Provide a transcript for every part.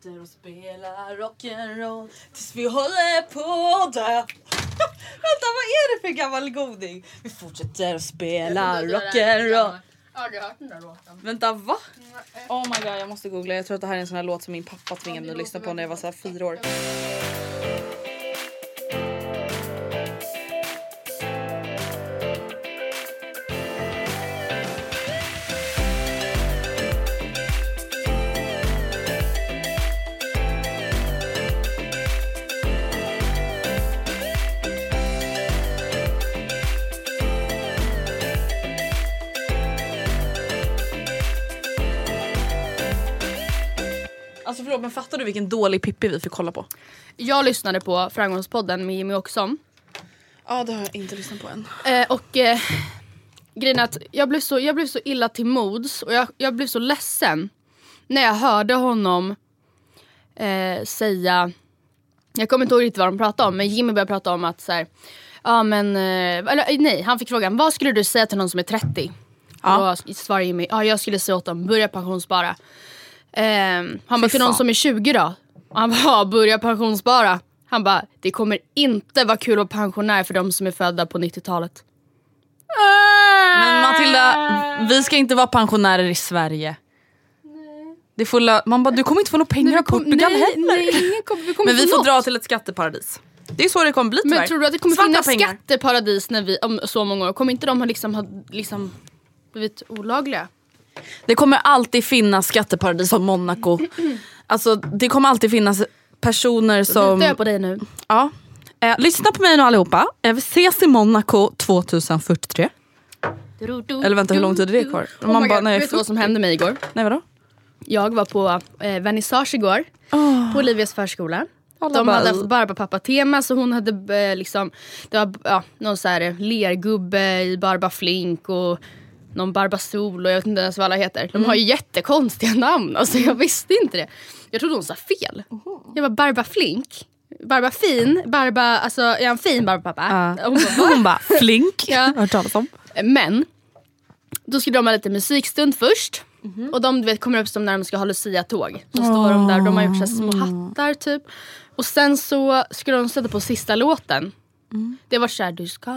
Fortsätter att spela rock'n'roll tills vi håller på att dö. Vänta, vad är det för gammal goding? Vi fortsätter att spela rock'n'roll. Jag har aldrig hört den där låten. Vänta, va? Oh my god, jag måste googla. Jag tror att det här är en sån här låt som min pappa tvingade mig att lyssna på när jag var så fyra år. Men fattar du vilken dålig Pippi vi fick kolla på? Jag lyssnade på Framgångspodden med Jimmy Åkesson. Ja det har jag inte lyssnat på än. Eh, och eh, grejen är att jag blev så, jag blev så illa till mods och jag, jag blev så ledsen när jag hörde honom eh, säga, jag kommer inte ihåg riktigt vad de pratade om men Jimmy började prata om att så här, ja men, eh, eller nej han fick frågan vad skulle du säga till någon som är 30? Ja. Och då svarade Jimmy, ja jag skulle säga åt dem, börja pensionsspara. Eh, han bara, till någon som är 20 då? Och han bara, ja, börja pensionsspara. Han bara, det kommer inte vara kul att vara pensionär för de som är födda på 90-talet. Men Matilda, vi ska inte vara pensionärer i Sverige. Det fulla, man bara, du kommer inte få några pengar av kom- Portugal nej, heller. nej, ingen kommer- vi kommer Men vi få får något. dra till ett skatteparadis. Det är så det kommer bli tyvärr. Men tror du att det kommer Svarta finnas pengar. skatteparadis när vi, om så många år? Kommer inte de ha liksom, ha liksom blivit olagliga? Det kommer alltid finnas skatteparadis som Monaco. Alltså det kommer alltid finnas personer som... Jag på dig nu? Ja. Eh, lyssna på mig nu allihopa. Eh, vi ses i Monaco 2043. Eller vänta hur lång tid är det kvar? Oh Man bara, God, nej, vet du vad som hände mig igår? Nej vadå? Jag var på eh, vernissage igår. På Olivias förskola. Alla De bara- hade haft Barbapapa-tema så hon hade eh, liksom, det var ja, någon så här lergubbe i Barbaflink och någon Barbasol och jag vet inte ens vad alla heter. De har ju jättekonstiga namn, alltså jag visste inte det. Jag trodde hon sa fel. Jag var Barbaflink. Barbafin, Barba, alltså är han fin Barbapapa? Ja. Hon bara? Hon bara flink. Ja. Hört talas om. Men, då skulle de ha lite musikstund först. Mhm. Och de du vet, kommer upp som när de ska ha Lucia-tåg. Så står de där, de har gjort så små hattar typ. Och sen så skulle de sätta på sista låten. Mm. Det var såhär, du ska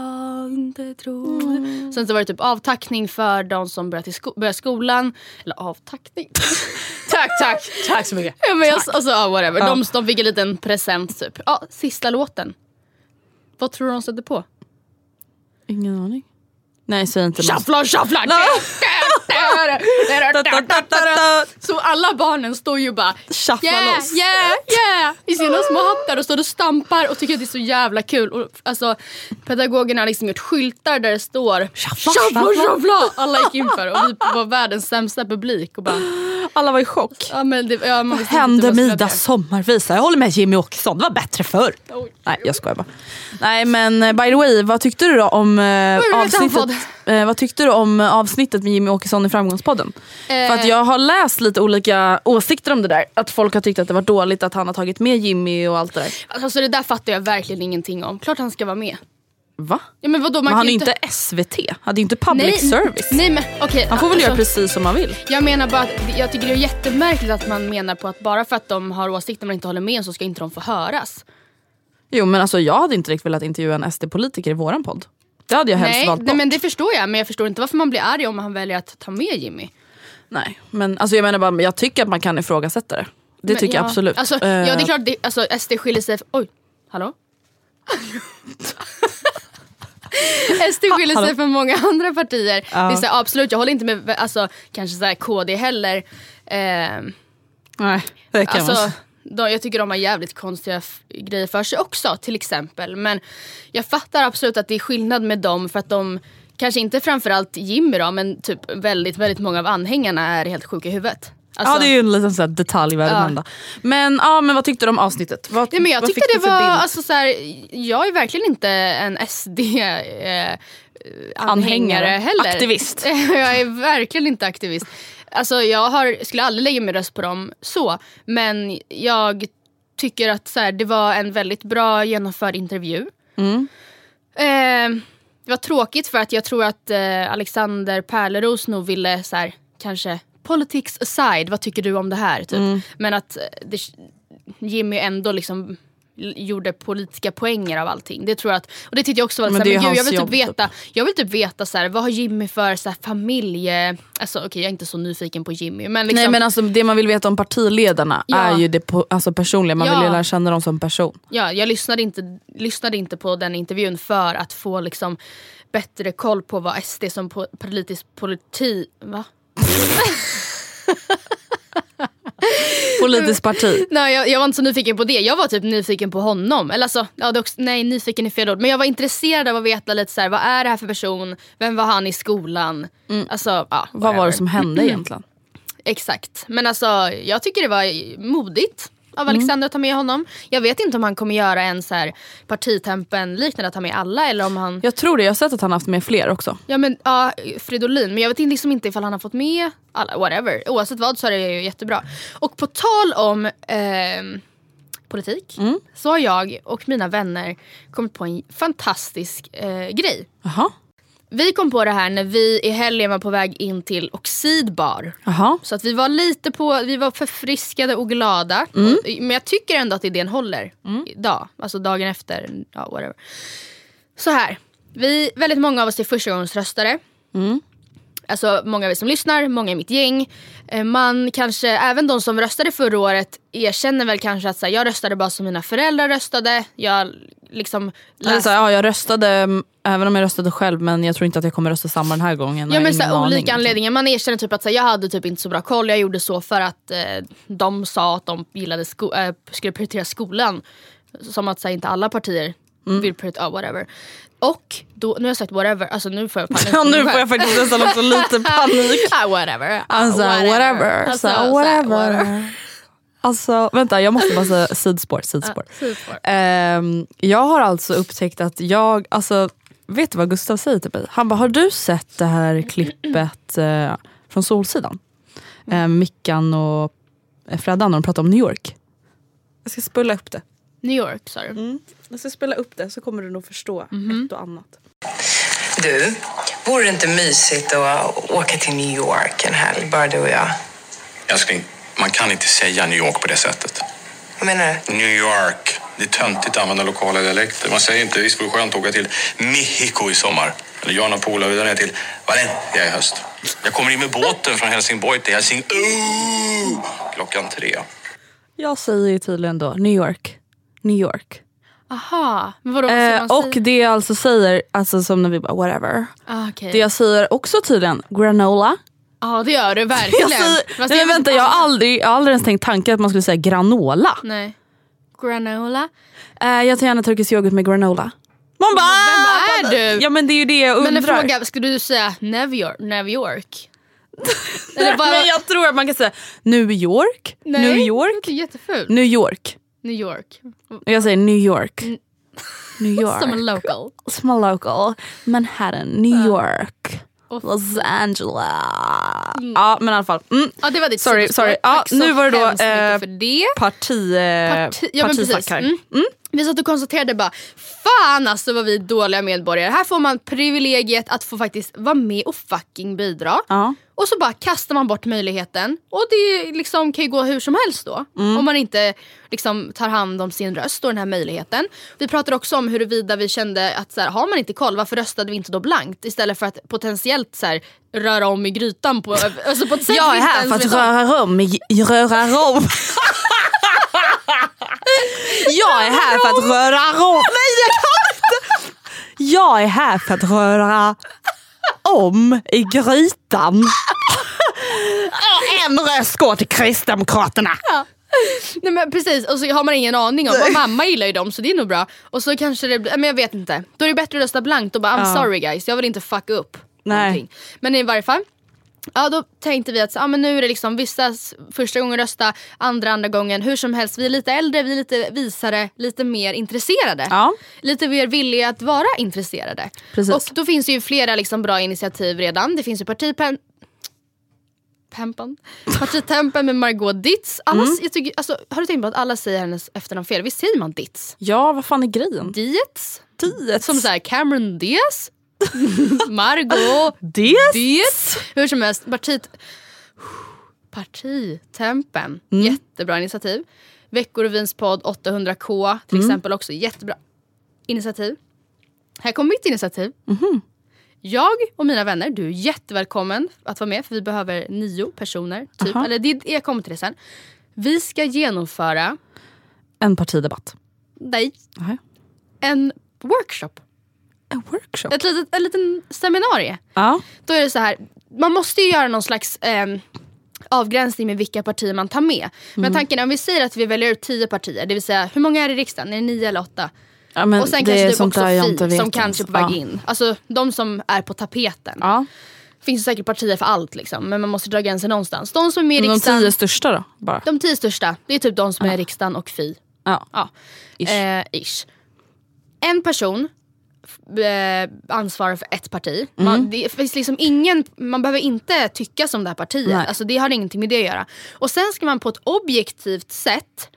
inte tro det. Sen så var det typ avtackning för de som börjar, till sko- börjar skolan. Eller avtackning. Tack, tack. Tack så mycket. ja, men jag, alltså, ja, whatever. De, de fick en liten present typ. Ja, sista låten. Vad tror du de sätter på? Ingen aning. Nej säg inte. Shuffla, shuffla! Så alla barnen står ju bara Shuffla yeah, loss. yeah, yeah i sina små hattar och står och stampar och tycker att det är så jävla kul. Och, alltså, pedagogerna har liksom gjort skyltar där det står Shuffla, shuffla. Alla gick in för det och vi var världens sämsta publik. Och bara, Alla var i chock. ja, men det, ja, man Hände vad som Midas hände. sommarvisa. Jag håller med Jimmy Åkesson, det var bättre förr. Oj. Nej jag skojar bara. Nej men eh, by the way, vad tyckte du då om eh, avsnittet? Eh, vad tyckte du om eh, avsnittet med Jimmy Åkesson? Sonny Framgångspodden. Eh. För att jag har läst lite olika åsikter om det där. Att folk har tyckt att det var dåligt att han har tagit med Jimmy och allt det där. Alltså det där fattar jag verkligen ingenting om. Klart han ska vara med. Va? Ja, men vadå, man Men han är ju inte SVT. Han är inte public nej, service. Nej men okej. Han får väl alltså, göra precis som han vill. Jag menar bara att jag tycker det är jättemärkligt att man menar på att bara för att de har åsikter man inte håller med så ska inte de få höras. Jo men alltså jag hade inte riktigt velat intervjua en SD-politiker i våran podd. Det hade jag helst Nej, valt bort. nej men det förstår jag men jag förstår inte varför man blir arg om han väljer att ta med Jimmy. Nej, men alltså jag menar bara, jag tycker att man kan ifrågasätta det. Det Men tycker jag ja, absolut. Alltså, Eh, Ja det är klart, det, alltså, SD skiljer sig... Oj, hallå? SD skiljer sig från många andra partier. Ja. Det är här, absolut, jag håller inte med alltså, kanske så här, KD heller. Eh, Nej, det kan man alltså, säga. De, jag tycker de har jävligt konstiga grejer för sig också till exempel. Men jag fattar absolut att det är skillnad med dem för att de Kanske inte framförallt Jimmy då men typ väldigt väldigt många av anhängarna är helt sjuka i huvudet. Alltså- ja det är ju en liten sån detalj värd att nämna. Men, ja, men vad tyckte du om avsnittet? Vad, Nej, men jag tyckte det var, alltså, så här, jag är verkligen inte en SD-anhängare eh, anhängare heller. Aktivist. jag är verkligen inte aktivist. Alltså, jag har, skulle aldrig lägga min röst på dem så. Men jag tycker att så här, det var en väldigt bra genomförd intervju. Mm. Eh, det var tråkigt för att jag tror att eh, Alexander Pärleros nog ville så här, kanske politics aside, vad tycker du om det här? Typ. Mm. Men att eh, det, Jimmy ändå liksom gjorde politiska poänger av allting. Det tror jag att, och det tyckte jag också var Men men gud, jag hans vill typ typ. veta, jag vill typ veta så här, vad har Jimmy för så här, familje... Alltså okej jag är inte så nyfiken på Jimmy men liksom, Nej men alltså det man vill veta om partiledarna Ja. är ju det po- alltså personliga, man Ja. vill ju lära känna dem som person. Ja, jag lyssnade inte, lyssnade inte på den intervjun för att få liksom bättre koll på vad SD som po- politisk politi... Va? Politiskt parti. Nej, jag, jag var inte så nyfiken på det. Jag var typ nyfiken på honom. Eller alltså, ja, det också, nej, nyfiken är fel ord. Men jag var intresserad av att veta lite så här, vad är det här för person? Vem var han i skolan? Alltså, ja, Vad var det som hände egentligen? Exakt. Men alltså, jag tycker det var modigt av Mm. Alexander att ta med honom. Jag vet inte om han kommer göra en så här partitempen liknande att ta med alla eller om han... Jag tror det, jag har sett att han haft med fler också. Ja men ja, Fridolin, men jag vet inte- liksom inte ifall han har fått med alla, whatever. Oavsett vad så är det ju jättebra. Och på tal om ehm, politik Mm. så har jag och mina vänner kommit på en fantastisk eh, grej. Jaha. Vi kom på det här när vi i helgen var på väg in till Oxidbar. Jaha. Så att vi var lite på, vi var förfriskade och glada. Mm. Och, men jag tycker ändå att idén håller idag. Alltså dagen efter. Ja, whatever. Så här. Vi, väldigt många av oss är förstagångsröstare. Mm. Alltså många av er som lyssnar, många i mitt gäng. Eh, Man kanske, även de som röstade förra året erkänner väl kanske att så här, jag röstade bara som mina föräldrar röstade. Jag liksom Det är så här, ja, jag röstade, mm, även om jag röstade själv men jag tror inte att jag kommer rösta samma den här gången. Ja men så här, aning, olika liksom. anledningar. Man erkänner typ att så här, jag hade typ inte så bra koll. Jag gjorde så för att eh, de sa att de gillade sko- äh, skulle prioritera skolan. Som att så här, inte alla partier Mm. vill prioritera, oh, whatever. Och då, nu har jag sagt whatever, alltså nu får jag panik. Ja, nu får jag faktiskt nästan också lite panik. ah, whatever. Ah, Alltså whatever. Alltså, så, så här, whatever. Alltså vänta jag måste bara säga sidspår. sidspår. Superspår. Ehm, jag har alltså upptäckt att jag, alltså vet du vad Gustav säger till mig? Han bara, har du sett det här klippet eh, från Solsidan? Eh, Mickan och eh, Freddan när de pratar om New York. Jag ska spela upp det. New York sa du. Mm. Jag ska spela upp det så kommer du nog förstå ett och annat. Du, vore det inte mysigt att åka till New York en helg, bara du och jag? Älskling, man kan inte säga New York på det sättet. Vad menar du? New York. Det är töntigt att använda lokala dialekter. Man säger inte visst vore skönt att åka till Mexico i sommar. Eller jag och polare vidare ner till Valencia i höst. Jag kommer in med båten från Helsingborg till Helsing... Oh! Klockan tre. Jag säger ju tydligen då New York. New York. Aha, men vadå? Eh, och det jag alltså säger, alltså som när vi bara whatever. Ah, okej. Det jag säger också tydligen granola. Ja det gör du verkligen. Jag säger, Fast nej, men vänta jag har aldrig, jag har aldrig ens tänkt tanken att man skulle säga granola. Nej. Granola. Eh, jag tar gärna turkisk yoghurt med granola. Man bara, Vem är du? Ja men det är ju det jag undrar. Men en fråga, skulle du säga New York? New York? Eller bara, Men jag tror att man kan säga New York, Nej, New York, jättefult. New York. New York. Jag säger New York. New York. Som en local. Small local. Manhattan, New York. Los Angeles. Ja men i alla fall. Mm. Ja det var ditt Sorry, sorry. Ja, nu var det då, eh, för det. Parti, eh, Parti- ja, men partisnack precis. här. Mm. Vi satt och konstaterade bara Fan alltså vad vi är dåliga medborgare. Här får man privilegiet att få faktiskt vara med och fucking bidra. Ja. Och så bara kastar man bort möjligheten. Och det liksom kan ju gå hur som helst då. Mm. Om man inte liksom tar hand om sin röst och den här möjligheten. Vi pratade också om huruvida vi kände att så här, har man inte koll varför röstade vi inte då blankt? Istället för att potentiellt så här, röra om i grytan på, alltså på ett sätt Jag är här för att röra om, i- röra om. Jag är här för att röra om. Nej jag kan inte. Jag är här för att röra om i grytan. En röst går till Kristdemokraterna. Nej men precis, och så har man ingen aning om. Och mamma gillar ju dem så det är nog bra. Och så kanske det blir, men jag vet inte. Då är det bättre att rösta blankt och bara I'm Ja. sorry guys, jag vill inte fucka upp Nej. någonting. Men i varje fall. Ja då tänkte vi att så, ja, men nu är det liksom vissa första gången rösta, andra andra gången. Hur som helst, vi är lite äldre, vi är lite visare, lite mer intresserade. Ja. Lite mer villiga att vara intresserade. Precis. Och då finns det ju flera liksom bra initiativ redan. Det finns ju partipen... Pempan. Partitempen med Margot Ditz. Alla, Mm. jag tycker, alltså, har du tänkt på att alla säger hennes efternamn fel? Visst säger man Ditz? Ja vad fan är grejen? Dietz? Diet. Som såhär Cameron Diaz? Margot Diet? Dietz? Hur som helst, partit... Partitempen. Mm. Jättebra initiativ. Veckorevins podd 800k till Mm. exempel också. Jättebra initiativ. Här kommer mitt initiativ. Mhm. Jag och mina vänner, du är jättevälkommen att vara med för vi behöver nio personer. Typ. Aha. Eller det, jag kommer till det sen. Vi ska genomföra, En partidebatt. nej, Nej. en workshop. En workshop? Ett litet, en liten seminarie. Ja. Då är det så här, man måste ju göra någon slags ehm, avgränsning med vilka partier man tar med. Men Mm. tanken är om vi säger att vi väljer ut tio partier, det vill säga hur många är det i riksdagen? Är det nio eller åtta? Ja, och sen det kanske typ också Fi som kanske är på väg ens. Ja. in. Alltså de som är på tapeten. Ja. finns säkert partier för allt liksom, men man måste dra gränsen någonstans. De som är med i De riksdagen, tio största då? Bara. de tio största, det är typ de som är i riksdagen och Fi. Ja. Ish. Eh, ish. En person eh, ansvarar för ett parti. Mm. Man, det finns liksom ingen, man behöver inte tycka som det här partiet. Nej. Alltså, det har ingenting med det att göra. Och sen ska man på ett objektivt sätt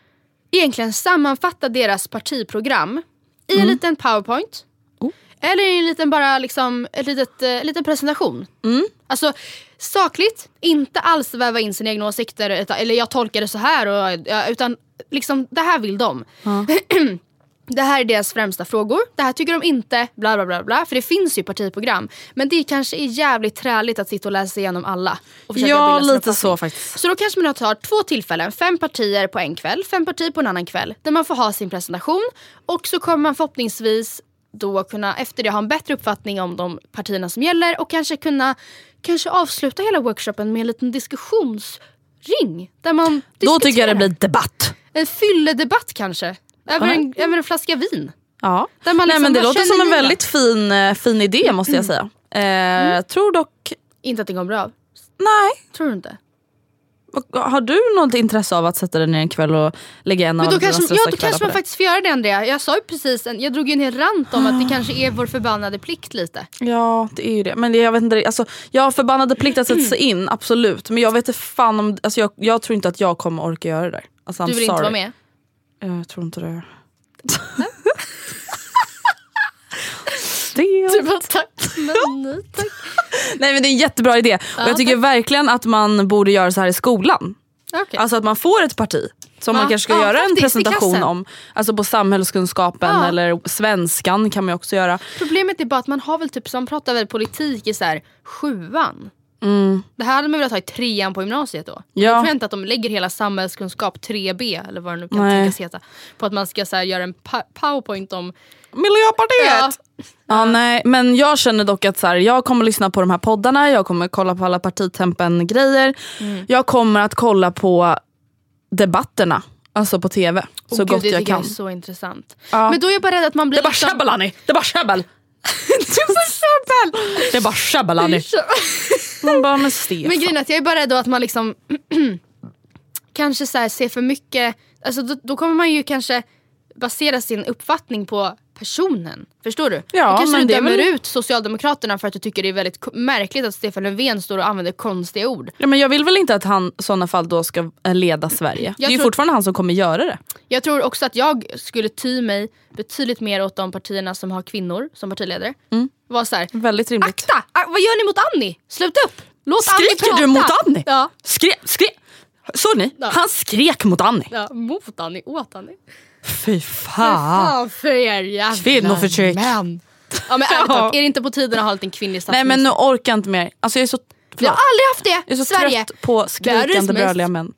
egentligen sammanfatta deras partiprogram i en Mm. liten powerpoint. Oh. Eller i en liten, bara liksom, ett litet, eh, liten presentation. Mm. Alltså sakligt, inte alls väva in sina egna åsikter. Eller jag tolkar det så här. Och, ja, utan liksom, det här vill de. det här är deras främsta frågor. Det här tycker de inte. Bla bla bla. bla. För det finns ju partiprogram. Men det kanske är jävligt träligt att sitta och läsa igenom alla. Ja, lite så faktiskt. Så då kanske man tar två tillfällen, fem partier på en kväll, fem partier på en annan kväll. Där man får ha sin presentation. Och så kommer man förhoppningsvis då kunna efter det ha en bättre uppfattning om de partierna som gäller och kanske kunna kanske avsluta hela workshopen med en liten diskussionsring. Där man Då tycker jag det blir debatt. En fylledebatt kanske. Över en, över en flaska vin. Ja. Där man Nej, liksom, men det låter som en väldigt fin, eh, fin idé måste jag säga. Eh, Jag tror dock... Inte att det går bra av. Nej. Tror du inte? Har du något intresse av att sätta dig ner en kväll och lägga en Men av dina kanske, ja, då kanske man faktiskt får göra det Andrea. Jag sa ju precis, en, jag drog ju en hel rant om att det kanske är vår förbannade plikt lite. Ja det är ju det. Men jag vet inte, alltså, jag har förbannade plikt att sätta sig in, absolut. Men jag vet inte fan om, alltså, jag, jag tror inte att jag kommer orka göra det där. Alltså, Du vill sorry. inte vara med? Jag tror inte det. Du bara tack men nej tack. Nej men det är en jättebra idé. och jag tycker verkligen att man borde göra så här i skolan. Okej. Alltså att man får ett parti som Ja, man kanske ska ja, göra en presentation om. Alltså på samhällskunskapen Ja. eller svenskan kan man också göra. Problemet är bara att man har väl typ, som pratar väl politik i så här sjuan. Mm. Det här hade man velat ha i trean på gymnasiet då. Ja. Jag tror inte att de lägger hela samhällskunskap 3B eller vad det nu kan Nej. tänkas heta. På att man ska så här, göra en powerpoint om... Miljöpartiet! Ja. nej, men jag känner dock att så här, jag kommer lyssna på de här poddarna, jag kommer kolla på alla partitempen grejer. Mm. Jag kommer att kolla på debatterna, alltså på tv. Åh, så gud, gott det jag kan. Jag är så intressant. Ja. Men då är jag bara rädd att man blir... Det är bara liksom- käbbel Annie! Det är bara käbbel! Är bara käbbel! Det är bara käbbel Annie! Man bara, men Stefan. Men grejen är att jag är bara rädd att man liksom kanske så ser för mycket, alltså då, då kommer man ju kanske basera sin uppfattning på personen. Förstår du? Ja, då kanske men du dömer väl- ut Socialdemokraterna för att du tycker det är väldigt märkligt att Stefan Löfven står och använder konstiga ord. Ja, men jag vill väl inte att han i sådana fall då ska eh, leda Sverige. det är ju tror- fortfarande han som kommer göra det. Jag tror också att jag skulle ty mig betydligt mer åt de partierna som har kvinnor som partiledare. Mm. Var så här, Väldigt rimligt. akta! Ah, vad gör ni mot Annie? Sluta upp! Låt Annie Skriker prata! du mot Annie? Ja. Skrek, skrek. Såg ni? Ja. Han skrek mot Annie. ja, mot Annie, åt Annie. Fy fan. Fan för er jävla Kvinnoförtryck. män. Ja men ärligt talat, är det inte på tiden att ha en liten kvinnlig Nej men nu orkar jag inte mer. Alltså jag är så, Vi har aldrig haft det! jag är så Sverige. trött på skrikande bröliga män.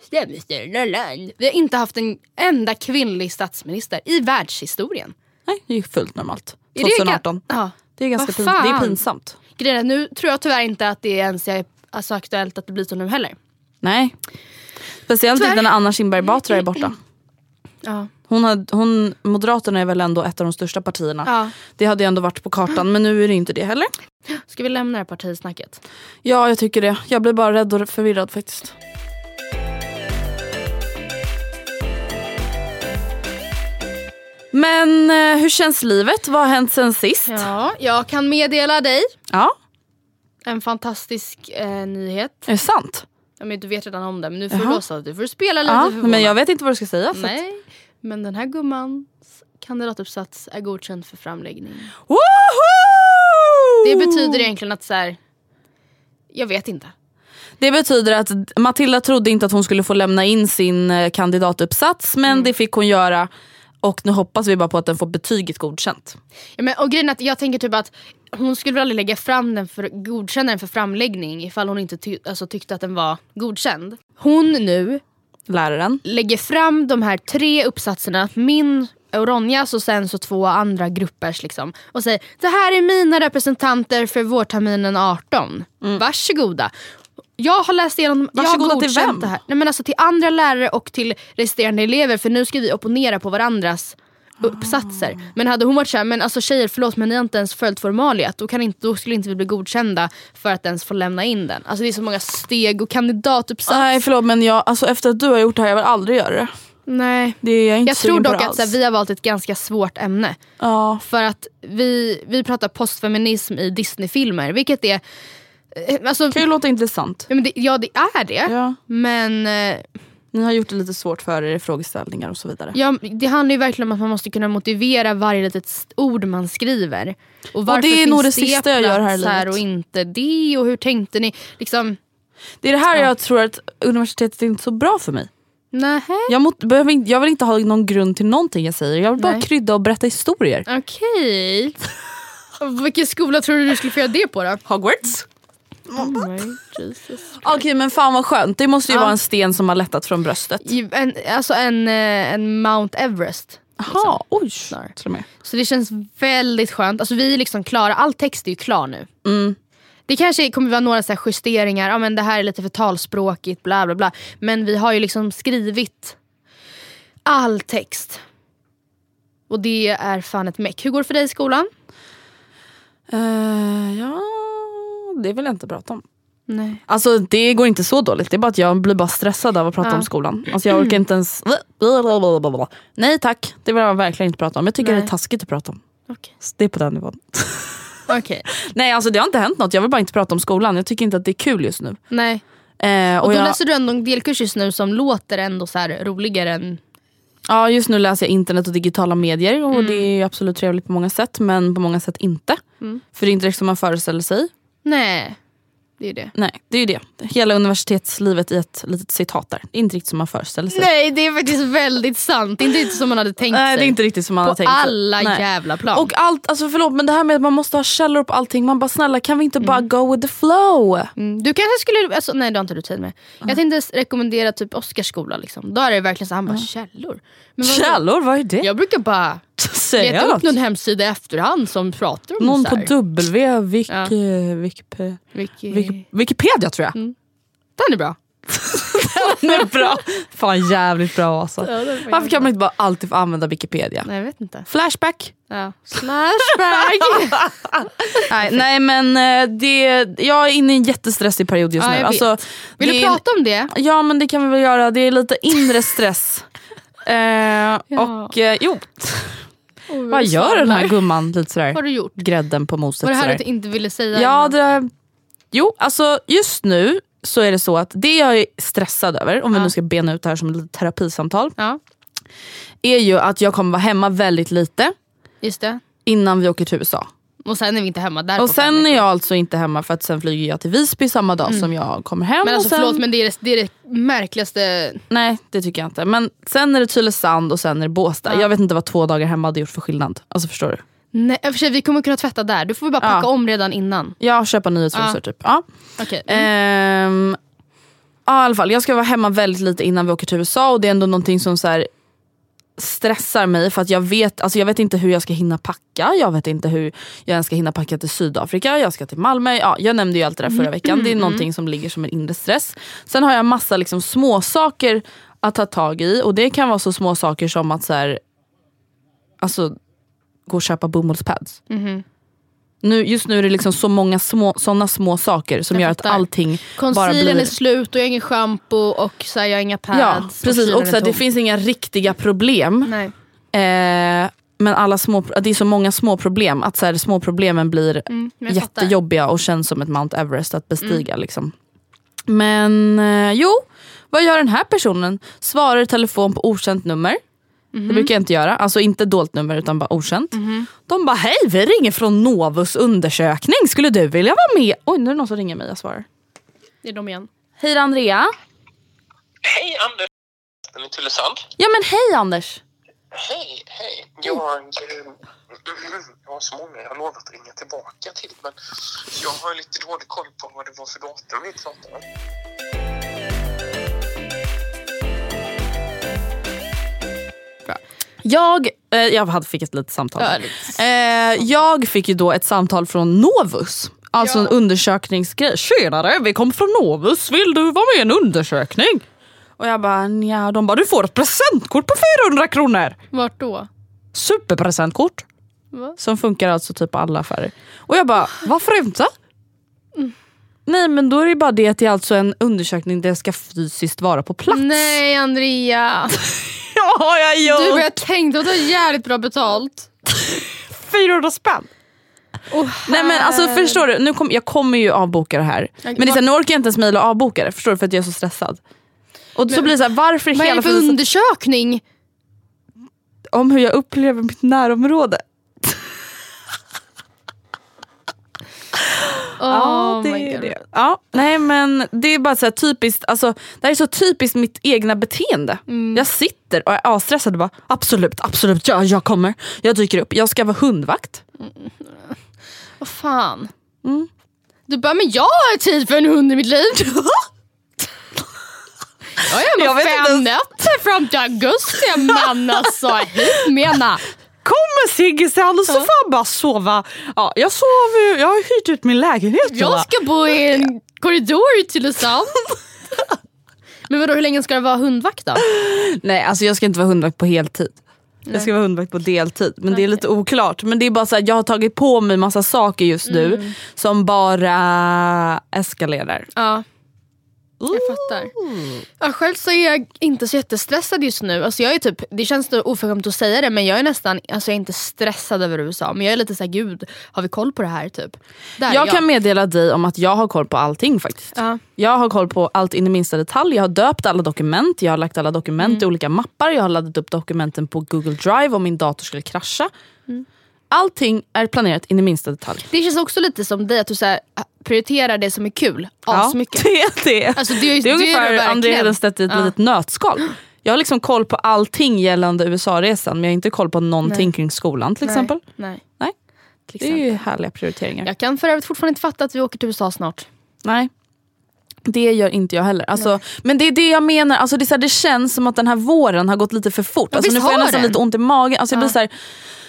Vi har inte haft en enda kvinnlig statsminister i världshistorien. Nej, det är ju fullt normalt. Är det 2018. Ja. Det är ganska Vad pin, det är pinsamt. Grejen nu tror jag tyvärr inte att det ens är alltså, aktuellt att det blir så nu heller. Nej. Speciellt Tyvärr. inte när Anna Kinberg Batra är borta. Ja. Hon hade, hon, Moderaterna är väl ändå ett av de största partierna. Ja. Det hade ju ändå varit på kartan men nu är det inte det heller. Ska vi lämna det här partisnacket? Ja jag tycker det. Jag blir bara rädd och förvirrad faktiskt. Men eh, hur känns livet? Vad har hänt sen sist? Ja, jag kan meddela dig Ja, en fantastisk eh, nyhet. är det sant? Ja, men du vet redan om det men nu får du låtsas att du får spela lite Ja, förvånad. men jag vet inte vad du ska säga. Så att... Men den här gummans kandidatuppsats är godkänd för framläggning. Woho! Det betyder egentligen att så här, jag vet inte. Det betyder att Matilda trodde inte att hon skulle få lämna in sin eh, kandidatuppsats men Mm. det fick hon göra. Och nu hoppas vi bara på att den får betyget godkänt. Ja, men, och grejen är att jag tänker typ att hon skulle väl aldrig lägga fram den för, godkänna den för framläggning ifall hon inte ty, alltså, tyckte att den var godkänd. Hon nu Läraren. lägger fram de här tre uppsatserna, min och Ronjas och sen så två andra gruppers liksom. Och säger det här är mina representanter för vårterminen 18. Varsågoda. Jag har läst igenom, jag har Mm. Varsågoda till godkänt vem? det här. Nej, men alltså till andra lärare och till resterande elever för nu ska vi opponera på varandras uppsatser. Ah. Men hade hon varit såhär, men alltså tjejer förlåt men ni har inte ens följt formaliet. Då, kan inte, då skulle inte vi bli godkända för att ens få lämna in den. Alltså det är så många steg och kandidatuppsats. Nej förlåt men jag, alltså, efter att du har gjort det här jag vill aldrig göra det. Nej. det är jag inte Jag tror dock det att så här, alls. vi har valt ett ganska svårt ämne. Ja. För att vi, vi pratar postfeminism i Disneyfilmer, vilket är... eh, Alltså, kan ju låta intressant. ja, men det, ja det är det, Ja. men eh, Ni har gjort det lite svårt för er i frågeställningar och så vidare. ja, det handlar ju verkligen om att man måste kunna motivera varje litet ord man skriver. Och, varför det är finns nog det sista jag gör här i livet. och inte det och hur tänkte ni? Liksom, Det är det här jag tror att universitetet är inte så bra för mig. nej. Jag, mot, behöver, inte- jag vill inte ha någon grund till någonting jag säger. Jag vill bara Nej. krydda och berätta historier. Okej. Vilken skola tror du du skulle få göra det på då? Hogwarts. Oh my Jesus. Okej men fan vad skönt. Det måste ju Ja. vara en sten som har lättat från bröstet. En, alltså en, eh, en Mount Everest. Jaha, oj. Snarare. Till. Så det känns väldigt skönt. Alltså vi är liksom klara, all text är ju klar nu. Mm. Det kanske kommer vara några så här justeringar, ja men det här är lite för talspråkigt, bla bla bla. Men vi har ju liksom skrivit all text. Och det är fan ett meck. Hur går det för dig i skolan? Eh, ja, det vill jag inte prata om. Nej. Alltså det går inte så dåligt, det är bara att jag blir bara stressad av att prata Ja. om skolan. Alltså jag orkar inte ens... Nej tack, det vill jag verkligen inte prata om. Jag tycker Nej. det är taskigt att prata om. Så Det är på den nivån. Okej. Nej alltså det har inte hänt något, jag vill bara inte prata om skolan. Jag tycker inte att det är kul just nu. Nej. Eh, Och, och då jag, läser du ändå en delkurs just nu som låter ändå så roligare än... ja, just nu läser jag internet och digitala medier och det är absolut trevligt på många sätt men på många sätt inte. För det är inte riktigt som man föreställer sig. Nē, Det är det. Nej, det är det. Hela universitetslivet i ett litet citat där. Det är inte riktigt som man föreställer sig. Nej det är faktiskt väldigt sant. Det är inte riktigt som man hade tänkt Nej sig. det är inte riktigt som man På har tänkt sig. alla Nej. jävla plan. Och allt, alltså förlåt men det här med att man måste ha källor på allting. Man bara snälla kan vi inte bara go with the flow? Mm, Du kanske skulle, alltså, nej det har inte du tid med. Jag tänkte s- rekommendera typ Oskars skola. Liksom. Då är det verkligen så han bara källor. Men vadå? Källor, vad är det? Jag brukar bara leta upp någon hemsida i efterhand som pratar om Någon så på här. W, Wik, Ja. Wiki... Wiki, Wikipedia tror jag. Den är bra. Den är bra. Fan jävligt bra alltså. Ja, Varför kan man inte bara alltid få använda Wikipedia? Nej jag vet inte. Flashback. Ja. Slashback! Nej, nej men eh, det, jag är inne i en jättestressig period just Ja, nu. Alltså. Vill det du prata om det? Ja men det kan vi väl göra. Det är lite inre stress. Eh, Och eh, jo, Oj, vad gör den här gumman lite sådär? Vad har du gjort? Grädden på moset. Var det här sådär. du inte ville säga? Ja, det, jo, alltså just nu så är det så att det jag är stressad över, om vi nu ska bena ut det här som ett terapisamtal, ja, är ju att jag kommer vara hemma väldigt lite just det. innan vi åker till USA. Och sen är vi inte hemma där Och fem sen är veckor. jag alltså inte hemma för att sen flyger jag till Visby samma dag som jag kommer hem. Mm. Men och alltså sen, förlåt men det är det, det är det märkligaste. Nej det tycker jag inte. Men sen är det Tylösand och sen är det Båstad. Ja. Jag vet inte vad två dagar hemma hade gjort för skillnad. Alltså förstår du? Nej, för sig, vi kommer kunna tvätta där. Du får vi bara Ja. packa om redan innan. Jag köper nyhetsrosor Ja. typ. Ja. Okej. Ehm, ja, i alla fall, jag ska vara hemma väldigt lite innan vi åker till USA och det är ändå någonting som så här, stressar mig för att jag vet, alltså jag vet inte hur jag ska hinna packa. Jag vet inte hur jag ens ska hinna packa till Sydafrika. Jag ska till Malmö. Ja, jag nämnde ju allt det där förra veckan. Det är någonting som ligger som en inre stress. Sen har jag massa liksom små saker att ta tag i och det kan vara så små saker som att så här, alltså, gå och köpa bomullspads. Nu, just nu är det liksom så många små, såna små saker som Jag gör att fattar. allting bara Concealern blir... är slut och jag har ingen shampoo och så här, jag har inga pads. Ja, precis. Och är så det finns inga riktiga problem. Nej. Eh, men alla små, det är så många små problem att så här, små problemen blir Mm, jag fattar. jättejobbiga och känns som ett Mount Everest att bestiga. Liksom. Men eh, jo, vad gör den här personen? Svarar i telefon på okänt nummer. Mhm. Det brukar jag inte göra. Alltså inte dolt nummer utan bara okänt. De bara hej vi ringer från Novus undersökning. Skulle du vilja vara med? Oj nu är det någon som ringer mig. Jag svarar. Det är de igen. Hej det är Andrea. Hej Anders! Är ni Tylösand? Ja men hej Anders. Hej, hej. Jag, jag har så många jag har lovat att ringa tillbaka till men jag har lite dålig koll på vad det var för datum vi pratade om. Jag, eh, jag hade, fick ett litet samtal. Ja, lite. Eh, jag fick ju då ett samtal från Novus. Alltså en undersökningsgrej. Tjenare, vi kom från Novus. Vill du vara med i en undersökning? Och jag bara, ja. De bara, du får ett presentkort på 400 kronor. Vart då? Superpresentkort. Va? Som funkar alltså typ på alla affärer. Och jag bara, varför inte? Nej men då är det bara det att det är alltså en undersökning där jag ska fysiskt vara på plats. Nej Andrea. Ja, har jag gjort! Du jag tänkte att du har jävligt bra betalt. 400 spänn. Nej men alltså förstår du, nu kom, jag kommer ju avboka det här. Men det är så här, nu orkar jag inte ens mejla och avboka det, förstår du? För att jag är så stressad. Och så blir det så här, varför Vad är det för undersökning? om hur jag upplever mitt närområde. Oh det är det. Ja, nej men det är bara så typiskt, alltså, det här är så typiskt mitt egna beteende. Mm. Jag sitter och är avstressad och bara absolut, absolut, ja, jag kommer. Jag dyker upp, jag ska vara hundvakt. Vad fan. Mm. Du bara, men jag har tid för en hund i mitt liv. jag är vet fem nätter fram till augusti men alltså hit mena. Kommer Sigge sen och så får jag bara sova. Ja, jag sover ju, jag har hyrt ut min lägenhet. Jag ska bo i en korridor i Tylösand. men vadå hur länge ska det vara hundvakt då? Nej alltså jag ska inte vara hundvakt på heltid. Jag ska vara hundvakt på deltid. Men det är lite oklart. Men det är bara så här, jag har tagit på mig massa saker just nu som bara eskalerar. Ja. Jag fattar. Ja, själv så är jag inte så jättestressad just nu. Alltså jag är typ, det känns oförskämt att säga det men jag är nästan, alltså jag är inte stressad över USA. Men jag är lite såhär, gud har vi koll på det här typ? Där är Jag kan meddela dig om att jag har koll på allting faktiskt. Ja. Jag har koll på allt in i minsta detalj. Jag har döpt alla dokument, jag har lagt alla dokument i olika mappar, jag har laddat upp dokumenten på Google Drive om min dator skulle krascha. Allting är planerat in i minsta detalj. Det känns också lite som dig, att du så här, prioriterar det som är kul asmycket. det är det. Alltså, det är- det är är ungefär det verkligen. André Hedenstedt i ett Ja. litet nötskal. Jag har liksom koll på allting gällande USA-resan men jag har inte koll på någonting Nej. kring skolan till exempel. Nej. Nej. Till Det är exempel. ju härliga prioriteringar. Jag kan för övrigt fortfarande inte fatta att vi åker till USA snart. Nej. Det gör inte jag heller. Alltså, men det är det jag menar, alltså, det, är så här, det känns som att den här våren har gått lite för fort. Ja, Alltså, nu får jag nästan den. lite ont i magen. Alltså, jag blir så här,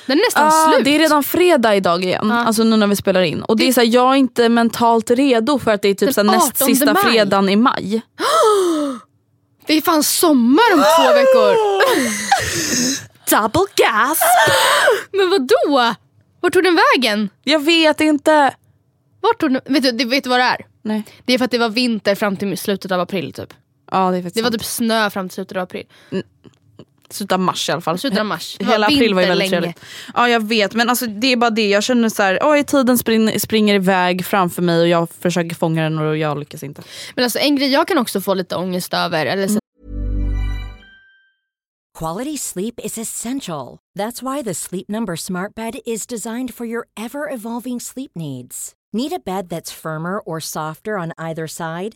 Den är nästan ah, slut. det är redan fredag idag igen, alltså, nu när vi spelar in. Och det är så här, jag är inte mentalt redo för att det är typ så näst 18 sista maj. fredagen i maj. Det är fan sommar om två veckor. Double gas! Men vad då? Vart tog den vägen? Jag vet inte. Vart tog den? Vet du, det- vet du vad det är? Nej. Det är för att det var vinter fram till slutet av april typ. Ja, det Det var typ snö fram till slutet av april. Slutet av mars i alla fall. Slutet av mars. Hela april var ju väldigt vinterlänge. trevligt. Ja jag vet men alltså, det är bara det. Jag känner så här, oj tiden spring, springer iväg framför mig och jag försöker fånga den och jag lyckas inte. Men alltså en grej jag kan också få lite ångest över, eller så, Quality sleep is essential. That's why the Sleep Number Smart Bed is designed for your ever evolving sleep needs. Need a bed that's firmer or softer on either side?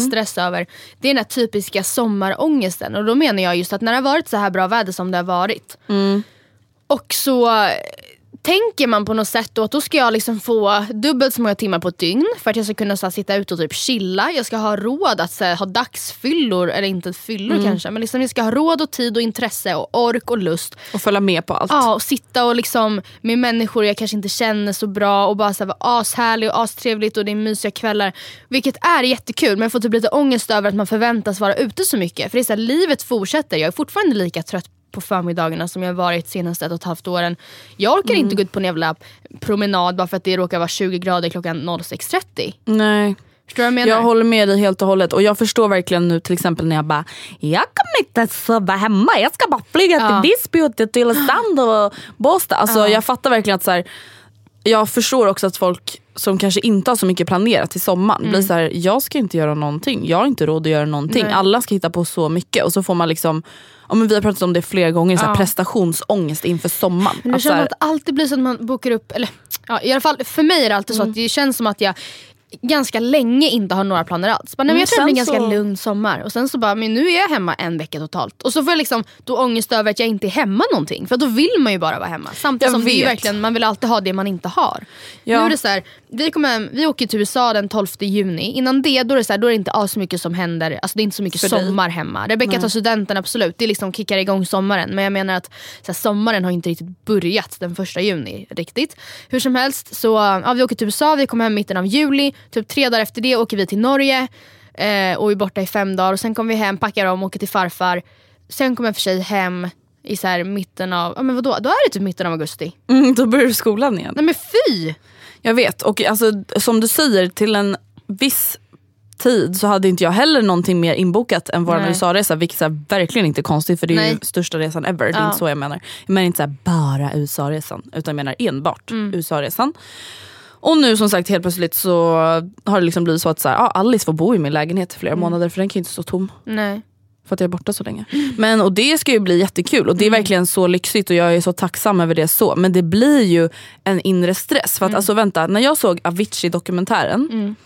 Stress över, det är den här typiska sommarångesten. Och då menar jag just att när det har varit så här bra väder som det har varit. Och så tänker man på något sätt då att då ska jag liksom få dubbelt så många timmar på ett dygn för att jag ska kunna så här, sitta ute och typ chilla. Jag ska ha råd att här, ha dagsfyllor, eller inte fyllor kanske, men liksom jag ska ha råd och tid och intresse och ork och lust. Och följa med på allt. Ja, och sitta och liksom med människor jag kanske inte känner så bra och bara så här, vara ashärlig och astrevligt och det är mysiga kvällar. Vilket är jättekul men jag får typ lite ångest över att man förväntas vara ute så mycket. För det är så här, livet fortsätter, jag är fortfarande lika trött på förmiddagarna som jag har varit senaste ett och ett halvt åren. Jag orkar inte gå ut på en jävla promenad bara för att det råkar vara 20 grader klockan 06.30. Nej. Förstår du vad jag menar? Jag håller med dig helt och hållet och jag förstår verkligen nu till exempel när jag bara Jag kommer inte sova hemma, jag ska bara flyga Ja. till Visby och till Tylösand och Båstad. Alltså jag fattar verkligen att så här, Jag förstår också att folk som kanske inte har så mycket planerat till sommaren Mm. blir så här, jag ska inte göra någonting, jag har inte råd att göra någonting. Nej. Alla ska hitta på så mycket och så får man liksom Ja, men vi har pratat om det flera gånger, så här, Ja. prestationsångest inför sommaren. Men det Att så känns här, att alltid blir så att man bokar upp, eller ja, i alla fall för mig är det alltid så Mm. att det känns som att jag ganska länge inte har några planer alls. Bara, nej, men jag tror det blir en ganska så- lugn sommar. Och sen så bara, men nu är jag hemma en vecka totalt. Och så får jag liksom då ångest över att jag inte är hemma någonting. För då vill man ju bara vara hemma. Samtidigt Jag som det verkligen, man vill alltid ha det man inte har. Ja. Nu är det så här, vi, kommer, hem- vi åker till USA den 12 juni. Innan det då är det, så här, då är det inte så mycket som händer. Alltså, det är inte så mycket För dig. sommar hemma. Rebecka tar studenten absolut, det liksom kickar igång sommaren. Men jag menar att så här, sommaren har inte riktigt börjat den första juni riktigt. Hur som helst, så ja, vi åker till USA, vi kommer hem i mitten av juli. Typ tre dagar efter det åker vi till Norge eh, och är borta i fem dagar. Och sen kommer vi hem, packar om, åker till farfar. Sen kommer jag för sig hem i så här mitten av, ja men vadå, då är det typ mitten av augusti. mm, då börjar du skolan igen. Nej men fy! Jag vet och alltså, som du säger till en viss tid så hade inte jag heller någonting mer inbokat än vår. USA-resa vilket är verkligen inte konstigt för det är ju Nej. största resan ever. Det är inte så jag menar. Jag menar inte så bara USA-resan utan jag menar enbart Mm. USA-resan. Och nu som sagt helt plötsligt så har det liksom blivit så att så här, ja, Alice får bo i min lägenhet i flera månader för den kan ju inte stå tom. Nej. För att jag är borta så länge. Men, och det ska ju bli jättekul och det är verkligen så lyxigt och jag är så tacksam över det så. Men det blir ju en inre stress. För att alltså vänta, när jag såg Avicii-dokumentären.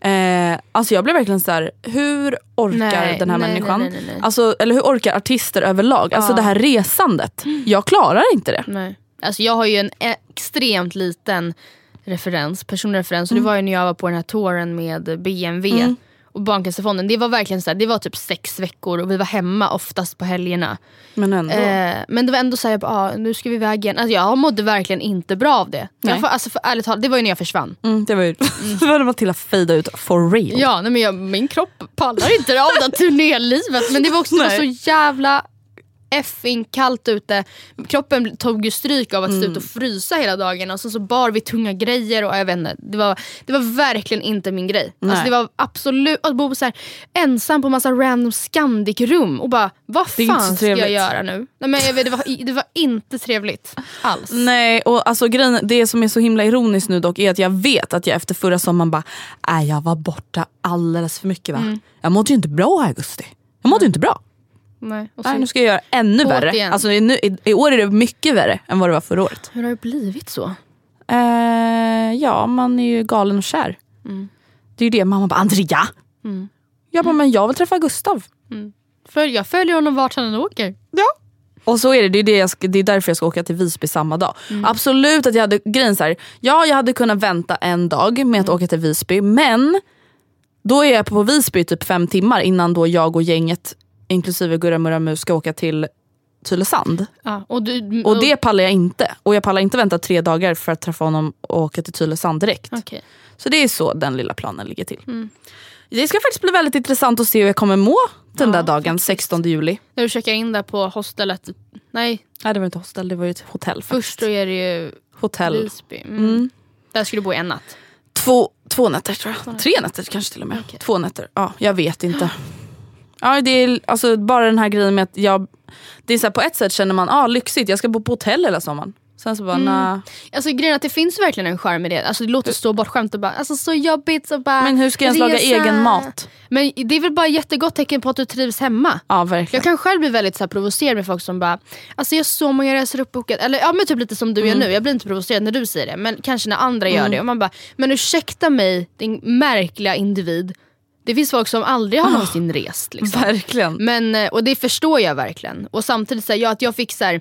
Eh, alltså jag blev verkligen så här: hur orkar Nej, den här nej, människan? nej, nej. Alltså, eller hur orkar artister överlag? Alltså Ja. det här resandet. Jag klarar inte det. Nej. Alltså jag har ju en extremt liten referens, personlig referens. Och det Mm. var ju när jag var på den här touren med BMW och Barncancerfonden. Det var verkligen så här, det var typ sex veckor och vi var hemma oftast på helgerna. Men ändå. Eh, men det var ändå såhär, ah, nu ska vi iväg igen. Alltså jag mådde verkligen inte bra av det. Nej. Jag, får- alltså för ärligt talat, det var ju när jag försvann. Mm, det var ju det var Matilda fejda ut for real. Ja, nej, men jag, min kropp pallar inte av det här turnélivet. Men det var också det var så jävla effing kallt ute. Kroppen tog ju stryk av att Mm. stå ut och frysa hela dagen och så, så bar vi tunga grejer och jag vet inte. Det var, det var verkligen inte min grej. Alltså, det var absolut att bo så här, ensam på massa random Scandic-rum och bara vad fan ska jag göra nu? Nej, men jag vet, det, var, det var inte trevligt alls. Nej, och alltså grejen, det som är så himla ironiskt nu dock är att jag vet att jag efter förra sommaren bara, äh, jag var borta alldeles för mycket va. Mm. Jag mådde ju inte bra i augusti. Jag mådde ju inte bra. Nej. Och så, Nej, nu ska jag göra ännu Hårt värre. igen. Alltså, i, nu, i, I år är det mycket värre än vad det var förra året. Hur har det blivit så? Eh, ja, man är ju galen och kär. Det är ju det mamma bara, Andrea! Jag bara, men jag vill träffa Gustav. För jag följer honom vart han än åker. Ja. Och så är det, det är, det, jag ska, det är därför jag ska åka till Visby samma dag. Absolut att jag hade, grejen så här, ja jag hade kunnat vänta en dag med att åka till Visby men då är jag på Visby typ fem timmar innan då jag och gänget inklusive Gurra Mus ska åka till Tylösand. Ja, och du, Och det pallar jag inte. Och jag pallar inte vänta tre dagar för att träffa honom och åka till Tylösand direkt. Okej. Så det är så den lilla planen ligger till. Det ska faktiskt bli väldigt intressant att se hur jag kommer må den där dagen, 16 juli. När du checkar in där på hostelet. Nej, Nej det var inte hostel, det var ju ett hotell. först då är det ju Hotell. Visby. Mm. Där ska du bo en natt. Två, två nätter tror jag. Tre nätter kanske till och med. Två nätter. Ja, jag vet inte. Ja, det är alltså bara den här grejen med att jag... Det är så här, på ett sätt känner man, ah, lyxigt, jag ska bo på hotell hela sommaren. Sen så bara, nah. Alltså grejen att det finns verkligen en charm i det. Alltså det låter så bortskämt och bara alltså så jobbigt och bara Men hur ska jag ens laga egen mat? Men det är väl bara ett jättegott tecken på att du trivs hemma. Ja, verkligen. Jag kan själv bli väldigt så här, provocerad med folk som bara, alltså jag har så många resor uppbokade. Eller ja men typ lite som du Mm. gör nu, jag blir inte provocerad när du säger det. Men kanske när andra gör det. Och man bara, men ursäkta mig din märkliga individ. Det finns folk som aldrig har någonsin rest. Liksom. Verkligen. Men, eh, och det förstår jag verkligen. Och samtidigt så här, ja, att jag fick så här,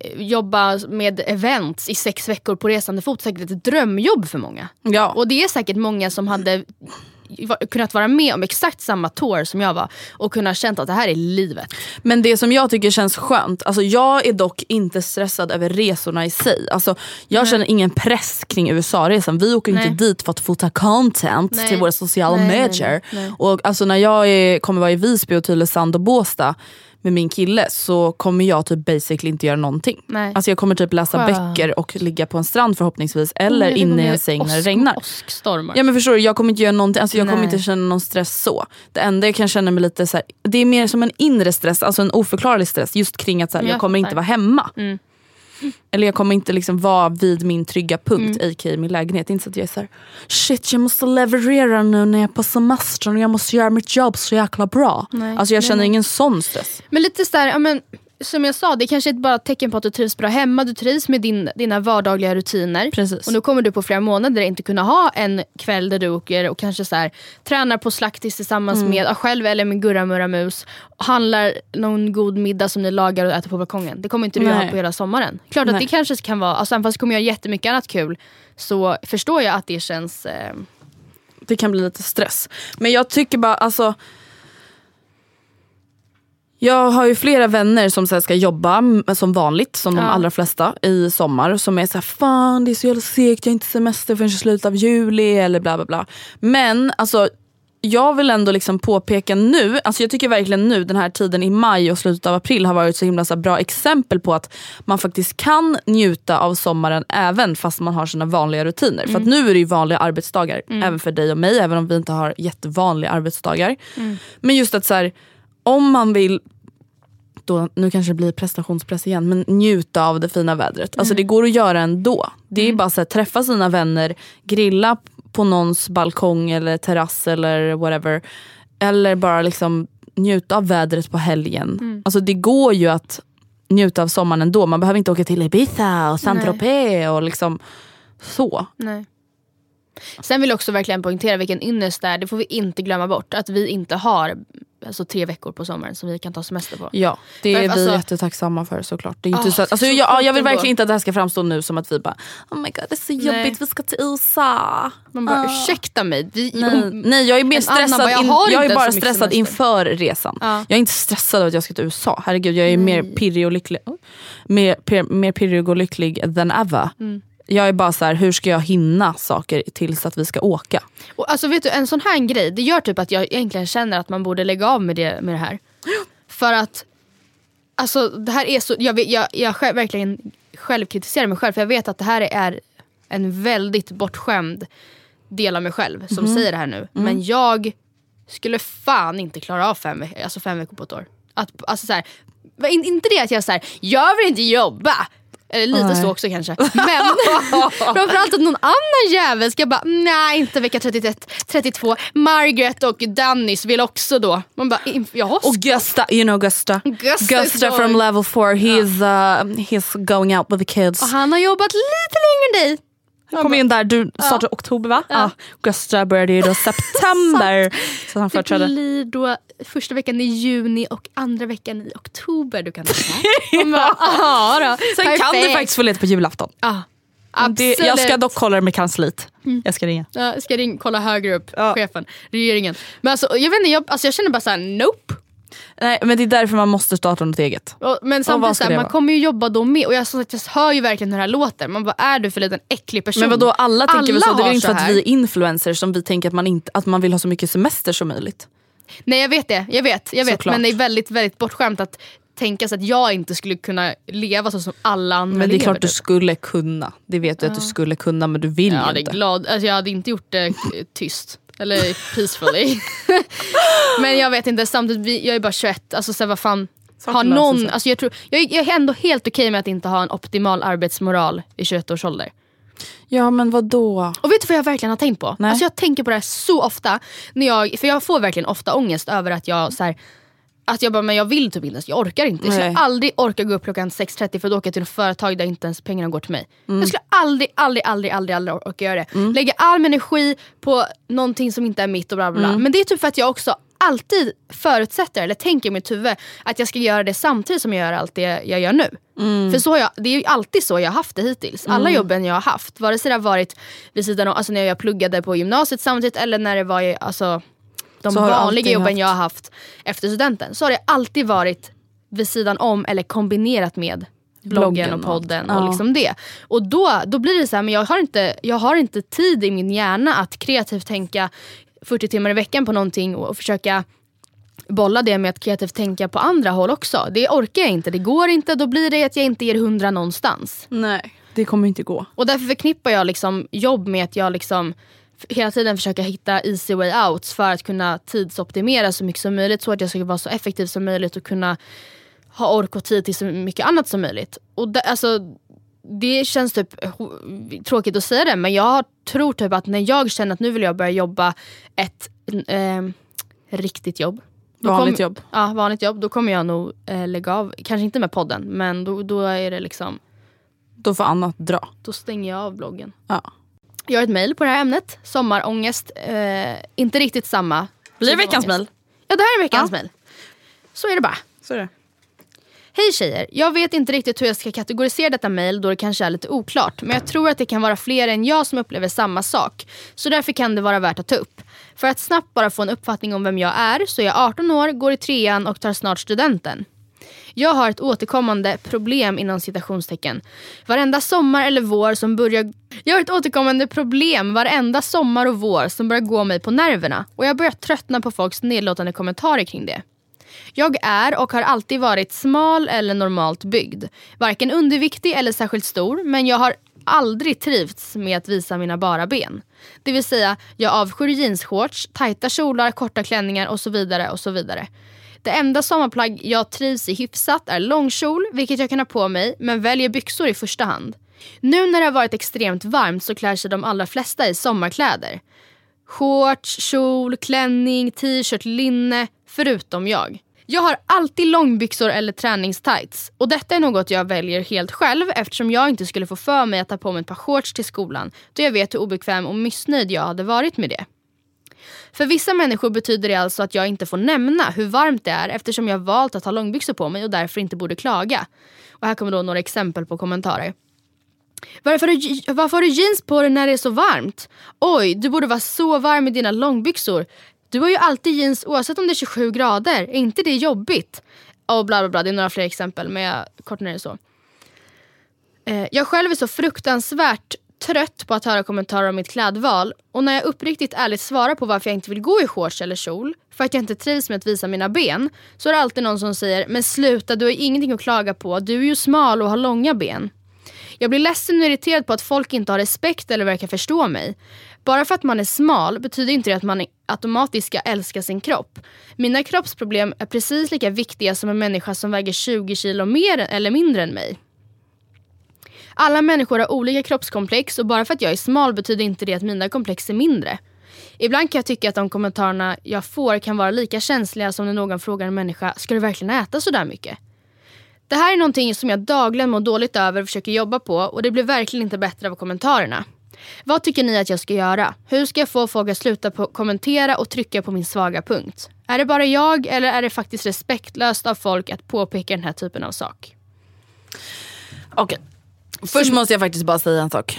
eh, jobba med events i sex veckor på resande fot, säkert ett drömjobb för många. Ja. Och det är säkert många som hade kunnat vara med om exakt samma tour som jag var och kunnat känt att det här är livet. Men det som jag tycker känns skönt, alltså jag är dock inte stressad över resorna i sig. Alltså jag känner ingen press kring USA-resan. Vi åker Nej. inte dit för att fota content Nej. till våra sociala Nej, nej, medier. nej, nej. Och alltså när jag är, kommer vara i Visby och Tylösand och Båstad med min kille så kommer jag typ basically inte göra någonting. Nej. Alltså jag kommer typ läsa Skönt. böcker och ligga på en strand förhoppningsvis eller Nej, inne i en säng när det regnar. Åskstormar. Ja men förstår du, jag kommer inte göra någonting, alltså jag kommer Nej. inte känna någon stress så. Det enda jag kan känna mig lite så här, det är mer som en inre stress, alltså en oförklarlig stress just kring att så här, Jag jag kommer inte vara hemma. Mm. Eller jag kommer inte liksom vara vid min trygga punkt, a.k.a. min lägenhet. Inte så att jag är så här, shit jag måste leverera nu när jag är på semestern och jag måste göra mitt jobb så jäkla bra. Nej. Alltså jag känner Nej. ingen sån stress. Men lite såhär, ja, men, som jag sa, det kanske är bara ett tecken på att du trivs bra hemma. Du trivs med din, dina vardagliga rutiner. Precis. Och nu kommer du på flera månader inte kunna ha en kväll där du åker och kanske så här, tränar på slaktis tillsammans Mm. med själv eller med Gurra Murra Mus. Handlar någon god middag som ni lagar och äter på balkongen. Det kommer inte du Nej. göra på hela sommaren. Klart att Nej. det kanske kan vara, alltså, även fast du kommer göra jättemycket annat kul så förstår jag att det känns eh, det kan bli lite stress. Men jag tycker bara alltså jag har ju flera vänner som så ska jobba som vanligt, som de Ja. allra flesta i sommar. Som är så här, fan det är så jävla segt, jag har inte semester förrän i slutet av juli eller bla bla bla. Men alltså jag vill ändå liksom påpeka nu, alltså jag tycker verkligen nu den här tiden i maj och slutet av april har varit så himla så bra exempel på att man faktiskt kan njuta av sommaren även fast man har sina vanliga rutiner. För att nu är det ju vanliga arbetsdagar även för dig och mig, även om vi inte har jättevanliga arbetsdagar. Men just att så här, om man vill då, nu kanske det blir prestationspress igen, men njuta av det fina vädret. Alltså det går att göra ändå. Det är bara så här, träffa sina vänner, grilla på någons balkong eller terrass eller whatever. Eller bara liksom njuta av vädret på helgen. Alltså det går ju att njuta av sommaren ändå. Man behöver inte åka till Ibiza och Saint-Tropez och liksom så. Nej. Sen vill jag också verkligen poängtera vilken ynnest det är. Det får vi inte glömma bort. Att vi inte har alltså, tre veckor på sommaren som vi kan ta semester på. Ja, det För är alltså- vi jättetacksamma för såklart. Det är inte Ah, så alltså, så jag, jag vill verkligen inte att det här ska framstå nu som att vi bara Oh my god det är så jobbigt, Nej. vi ska till USA. Man bara, Ah. ursäkta mig. Vi, Nej, nej jag är mer stressad, bara, jag in, jag är bara stressad semester. inför resan. Ja. Jag är inte stressad över att jag ska till USA. Herregud jag är mer pirrig och lycklig. oh. Mer, mer pirrig och lycklig than ever. Mm. Jag är bara så här, hur ska jag hinna saker tills att vi ska åka? Och alltså vet du, en sån här grej, det gör typ att jag egentligen känner att man borde lägga av med det, med det här. För att Alltså det här är så, jag, vet- jag, jag själv, verkligen självkritiserar mig själv för jag vet att det här är en väldigt bortskämd del av mig själv som Mhm. säger det här nu. Men jag skulle fan inte klara av fem, alltså fem veckor på ett år. Att, alltså så här, in, inte det att jag säger jag vill inte jobba. Eller lite Nej. så också kanske. Men framförallt att någon annan jävel ska bara, nej inte vecka 31, 32. Margaret och Dennis vill också då. Man bara, jag har Och Gusta, you know Gusta. Gusta Gusta är from level 4, he's, uh, he's going out with the kids. Och han har jobbat lite längre än dig. Han kom in där, du startade oktober va? Ja. Gusta började ju då september. så han Det blir då första veckan i juni och andra veckan i oktober du kan ta det. Man bara, "Aha då, Sen kan du perfekt." faktiskt få lite på julafton. Ja, Det, jag ska dock kolla det med kansliet. Jag ska ringa. Ja, jag ska ringa, kolla högre upp, chefen, regeringen. Men alltså, jag vet inte, jag, alltså, jag känner bara såhär, nope. Nej, men det är därför man måste starta något eget. Och, men samtidigt, det man vara? kommer ju jobba då med. Och jag, som sagt, jag hör ju verkligen hur det här låter. Man bara, är du för liten äcklig person? Men vadå, alla tänker väl så? Det är väl inte för så att vi är influencers som vi tänker att man, inte, att man vill ha så mycket semester som möjligt. Nej jag vet det, jag vet. Jag vet. Såklart. Men det är väldigt, väldigt bortskämt att tänka sig att jag inte skulle kunna leva så som alla andra Men det är lever. klart du typ. skulle kunna. Det vet du att du skulle kunna men du vill hade, inte. glad, alltså jag hade inte gjort det tyst. Eller peacefully. men jag vet inte, samtidigt, jag är bara 21. Alltså så här, vad fan. Löser någon, alltså jag, tror, jag, är- jag är ändå helt okej med att inte ha en optimal arbetsmoral i 21 års ålder. Ja men vadå? Och vet du vad jag verkligen har tänkt på? Nej. Alltså jag tänker på det här så ofta. När jag, för jag får verkligen ofta ångest över att jag så här, att jag bara, men jag vill typ inte ens, jag orkar inte. Jag skulle Nej. aldrig orka gå upp klockan 6.30 för att åka till ett företag där inte ens pengarna går till mig. Mm. Jag skulle aldrig, aldrig, aldrig, aldrig, aldrig orka göra det. Lägga all min energi på någonting som inte är mitt och bla bla bla. Mm. Men det är typ för att jag också alltid förutsätter, eller tänker i mitt huvud, att jag ska göra det samtidigt som jag gör allt det jag gör nu. Mm. För så har jag, det är ju alltid så jag har haft det hittills. Alla jobben jag har haft, vare sig det har varit vid sidan av, alltså när jag pluggade på gymnasiet samtidigt eller när det var alltså, de vanliga jobben haft- jag har haft efter studenten. Så har det alltid varit vid sidan om eller kombinerat med bloggen, och och- podden ja. och liksom det. Och då, då blir det så här, men jag har, inte, jag har inte tid i min hjärna att kreativt tänka 40 timmar i veckan på någonting och, och försöka bolla det med att kreativt tänka på andra håll också. Det orkar jag inte, det går inte. Då blir det att jag inte ger hundra någonstans. Nej. Det kommer inte gå. Och därför förknippar jag liksom jobb med att jag liksom hela tiden försöker hitta easy way outs för att kunna tidsoptimera så mycket som möjligt så att jag ska vara så effektiv som möjligt och kunna ha ork och tid till så mycket annat som möjligt. Och det, alltså, det känns typ tråkigt att säga det men jag tror typ att när jag känner att nu vill jag börja jobba ett eh, riktigt jobb. Vanligt kom- jobb. Ja, vanligt jobb. Då kommer jag nog eh, lägga av, kanske inte med podden men då, då är det liksom, Då får annat dra. då stänger jag av bloggen. Ja. Jag har ett mejl på det här ämnet. Sommarångest. Eh, inte riktigt samma. Blir det veckans mejl? Ja, det här är veckans mejl. Så är det bara. Så är det. Hej tjejer! Jag vet inte riktigt hur jag ska kategorisera detta mejl då det kanske är lite oklart. Men jag tror att det kan vara fler än jag som upplever samma sak. Så därför kan det vara värt att ta upp. För att snabbt bara få en uppfattning om vem jag är så är jag 18 år, går i trean och tar snart studenten. Jag har ett återkommande problem inom citationstecken. Varenda sommar eller vår som börjar... Jag har ett återkommande problem varenda sommar och vår som börjar gå mig på nerverna. Och jag börjar tröttna på folks nedlåtande kommentarer kring det. Jag är och har alltid varit smal eller normalt byggd. Varken underviktig eller särskilt stor, men jag har aldrig trivts med att visa mina bara ben. Det vill säga, jag avskyr jeansshorts, tajta kjolar, korta klänningar och så vidare och så vidare. Det enda sommarplagg jag trivs i hyfsat är långkjol, vilket jag kan ha på mig, men väljer byxor i första hand. Nu när det har varit extremt varmt så klär sig de allra flesta i sommarkläder. Shorts, kjol, klänning, t-shirt, linne, förutom jag. Jag har alltid långbyxor eller träningstights och detta är något jag väljer helt själv eftersom jag inte skulle få för mig att ta på mig ett par shorts till skolan då jag vet hur obekväm och missnöjd jag hade varit med det. För vissa människor betyder det alltså att jag inte får nämna hur varmt det är eftersom jag valt att ha långbyxor på mig och därför inte borde klaga. Och här kommer då några exempel på kommentarer. Varför har, du, varför har du jeans på dig när det är så varmt? Oj, du borde vara så varm i dina långbyxor. Du har ju alltid jeans oavsett om det är 27 grader. Är inte det jobbigt? Och bla bla bla, det är några fler exempel men jag kortar ner det så. Eh, jag själv är så fruktansvärt trött på att höra kommentarer om mitt klädval och när jag uppriktigt ärligt svarar på varför jag inte vill gå i shorts eller kjol för att jag inte trivs med att visa mina ben så är det alltid någon som säger “men sluta, du har ingenting att klaga på, du är ju smal och har långa ben”. Jag blir ledsen och irriterad på att folk inte har respekt eller verkar förstå mig. Bara för att man är smal betyder inte det att man automatiskt ska älska sin kropp. Mina kroppsproblem är precis lika viktiga som en människa som väger 20 kilo mer eller mindre än mig. Alla människor har olika kroppskomplex och bara för att jag är smal betyder inte det att mina komplex är mindre. Ibland kan jag tycka att de kommentarerna jag får kan vara lika känsliga som när någon frågar en människa “Ska du verkligen äta sådär mycket?” Det här är någonting som jag dagligen mår dåligt över och försöker jobba på och det blir verkligen inte bättre av kommentarerna. Vad tycker ni att jag ska göra? Hur ska jag få folk att sluta på kommentera och trycka på min svaga punkt? Är det bara jag eller är det faktiskt respektlöst av folk att påpeka den här typen av sak? Okej. Först måste jag faktiskt bara säga en sak.